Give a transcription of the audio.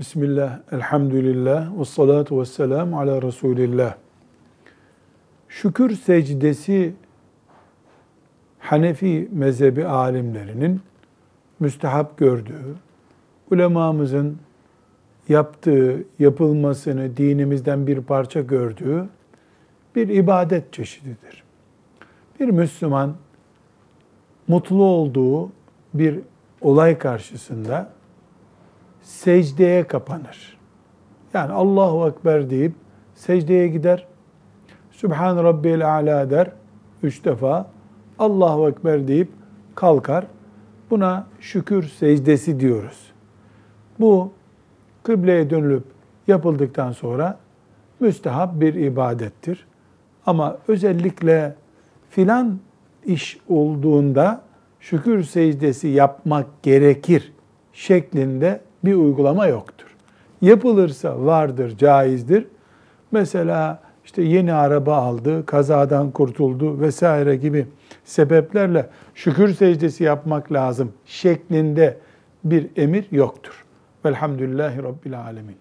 Bismillah, elhamdülillah, ve salatu ve selamu ala Resulillah. Şükür secdesi Hanefi mezhebi alimlerinin müstehap gördüğü, ulemamızın yaptığı, yapılmasını dinimizden bir parça gördüğü bir ibadet çeşididir. Bir Müslüman mutlu olduğu bir olay karşısında secdeye kapanır. Yani Allahu Ekber deyip secdeye gider. Sübhan Rabbiyel A'la der. Üç defa. Allahu Ekber deyip kalkar. Buna şükür secdesi diyoruz. Bu kıbleye dönülüp yapıldıktan sonra müstehap bir ibadettir. Ama özellikle filan iş olduğunda şükür secdesi yapmak gerekir şeklinde bir uygulama yoktur. Yapılırsa vardır, caizdir. Mesela işte yeni araba aldı, kazadan kurtuldu vesaire gibi sebeplerle şükür secdesi yapmak lazım şeklinde bir emir yoktur. Velhamdülillahi Rabbil Alemin.